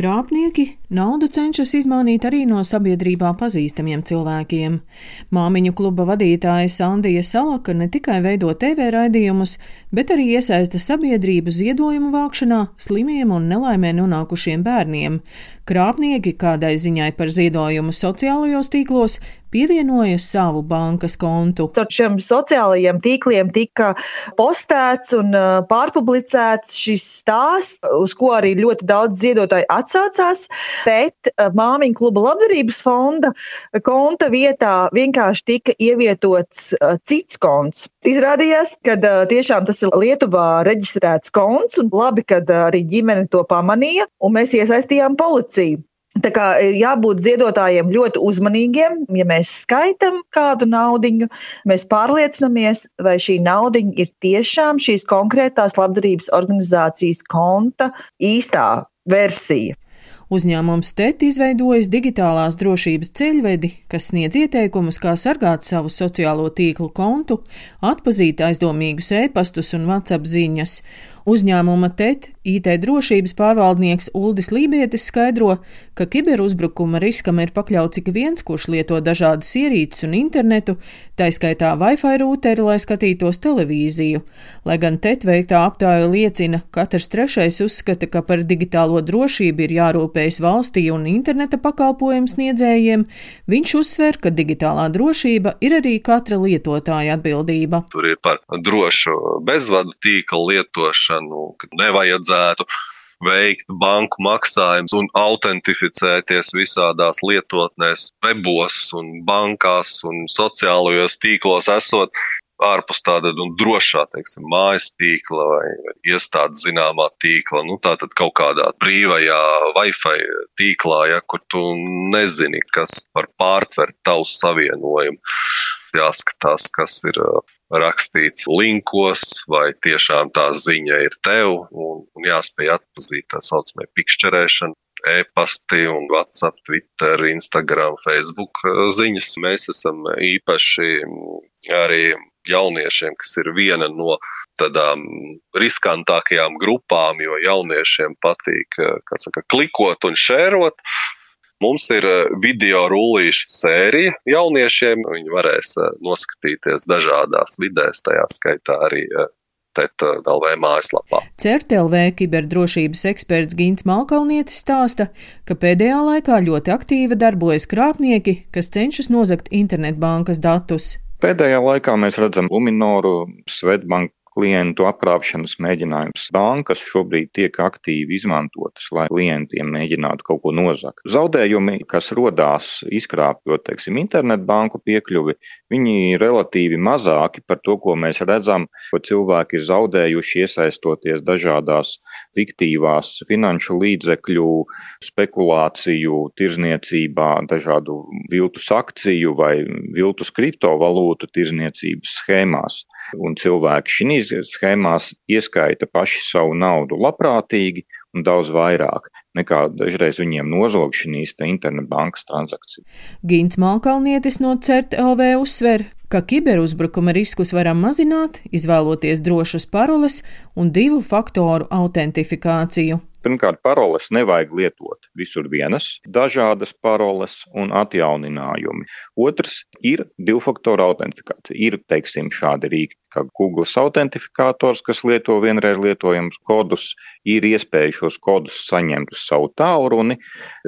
Krāpnieki naudu cenšas izmanīt arī no sabiedrībā pazīstamiem cilvēkiem. Māmiņu kluba vadītāja Sandija Salaka ne tikai veido TV raidījumus, bet arī iesaista sabiedrību ziedojumu vākšanā slimiem un nelaimē nonākušiem bērniem. Krāpnieki kādai ziņai par ziedojumu sociālajos tīklos pievienoja savu bankas kontu. Ar šiem sociālajiem tīkliem tika postēts un pārpublicēts šis stāsts, uz ko arī ļoti daudz ziedotāji atsaucās, bet māmiņu kluba labdarības fonda konta vietā vienkārši tika ievietots cits konts. Izrādījās, ka tiešām tas ir Lietuvā reģistrēts konts un labi, ka arī ģimene to pamanīja un mēs iesaistījām policiju. Tā kā ir jābūt ziedotājiem ļoti uzmanīgiem. Ja mēs skaitām kādu naudu, mēs pārliecinamies, vai šī nauda ir tiešām šīs konkrētās labdarības organizācijas konta īstā versija. Uzņēmums TET izveidojis digitālās drošības ceļvedi, kas sniedz ieteikumus, kā sargāt savu sociālo tīklu kontu, atpazīt aizdomīgus ēpastus un WhatsApp ziņas. Uzņēmuma TET IT drošības pārvaldnieks Uldis Lībietis skaidro, ka kiberuzbrukuma riskam ir pakļauts ik viens, kurš lieto dažādas ierīces un internetu, taiskaitā Wi-Fi rūteri, lai skatītos televīziju. Lai gan TET veiktā aptāja liecina, katrs trešais uzskata, ka par digitālo drošību ir jārūpējas valstī un interneta pakalpojumu sniedzējiem, viņš uzsver, ka digitālā drošība ir arī katra lietotāja atbildība. Tur ir par drošu bezvadu tīkla lietošanu, ka nevajadzētu vajadzētu veikt banku maksājumus un autentificēties visādās lietotnēs, webos un bankās un sociālajos tīklos esot ārpus tāda nu, drošā, teiksim, mājas tīkla vai iestādes zināmā tīkla, nu tā tad kaut kādā brīvajā Wi-Fi tīklā, ja, kur tu nezini, kas var pārtvert tavu savienojumu. Jāskatās, kas ir rakstīts linkos, vai tiešām tā ziņa ir tev, un, un jāspēj atpazīt tā saucamie pikšķerēšana. E-pasti WhatsApp, Twitter, Instagram, Facebook uh, ziņas. Mēs esam īpaši arī jauniešiem, kas ir viena no tādām riskantākajām grupām, jo jauniešiem patīk, uh, saka, klikot un šērot. Mums ir eh, video rullīšu sērija jauniešiem. Viņi varēs eh, noskatīties dažādās vidēs, tajā skaitā arī eh, TETA LV mājaslapā. CERTLV kiberdrošības eksperts Gins Malkalnietis stāsta, ka pēdējā laikā ļoti aktīvi darbojas krāpnieki, kas cenšas nozagt internetbankas datus. Pēdējā laikā mēs redzam Luminoru, Svetbanku klientu apkrāpšanas mēģinājums. Bankas šobrīd tiek aktīvi izmantotas, lai klientiem mēģinātu kaut ko nozagt. Zaudējumi, kas rodās izkrāpjot, teiksim, internetbanku piekļuvi, viņi ir relatīvi mazāki par to, ko mēs redzam, ko cilvēki ir zaudējuši iesaistoties dažādās fiktīvās finanšu līdzekļu, spekulāciju, tirzniecībā, dažādu viltus akciju vai viltus kriptovalūtu tirzniecības schēmās. Un cilvēki šī šīs schēmās ieskaita paši savu naudu labprātīgi un daudz vairāk nekā dažreiz viņiem nozog šīs internetbankas transakcijas. Gins Malkalnietis no CERT LV uzsver, ka kiberuzbrukuma riskus varam mazināt, izvēloties drošas paroles un divu faktoru autentifikāciju. Pirmkārt, paroles nevajag lietot visur vienas, dažādas paroles un atjauninājumi. Otrs ir divfaktora autentifikācija. Ir, teiksim, šādi rīki kā Google autentifikators, kas lieto vienreiz lietojamus kodus, ir iespēja šos kodus saņemt uz savu tālruni,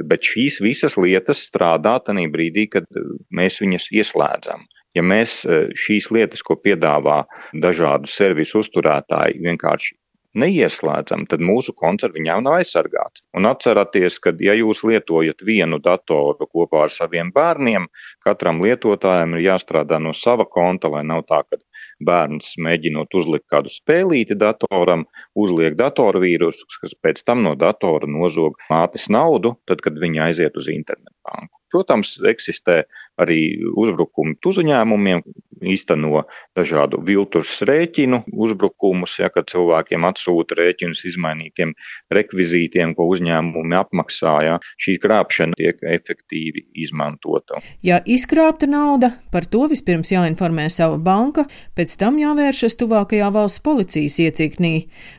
bet šīs visas lietas strādā tajā brīdī, kad mēs viņas ieslēdzam. Ja mēs eh, šīs lietas, ko piedāvā dažādu servisu uzturētāji, vienkārši neieslēdzam, tad mūsu konts ar viņām nav aizsargāts. Un atcerieties, ka, ja jūs lietojat vienu datoru kopā ar saviem bērniem, katram lietotājam ir jāstrādā no sava konta, lai nav tā, ka bērns mēģinot uzlikt kādu spēlīti datoram, uzliek datora vīrusu, kas pēc tam no datora nozog mātes naudu, tad, kad viņa aiziet uz internetu. banku. Protams, eksistē arī uzbrukumi uzņēmumiem, īsteno dažādu viltus rēķinu uzbrukumus, ja, kad cilvēkiem atsūta rēķinus izmainītiem rekvizītiem, ko uzņēmumi apmaksā. Ja. Šī krāpšana tiek efektīvi izmantota. Ja izkrāpta nauda, par to vispirms jāinformē sava banka, pēc tam jāvēršas tuvākajā valsts policijas iecirknī.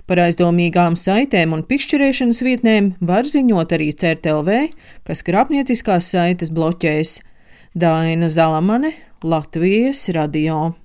Par aizdomīgām saitēm un pišķirēšanas vietnēm var ziņot arī CERTLV, kas krāpnieciskās saites bloķēs. Daina Zalamane, Latvijas radio.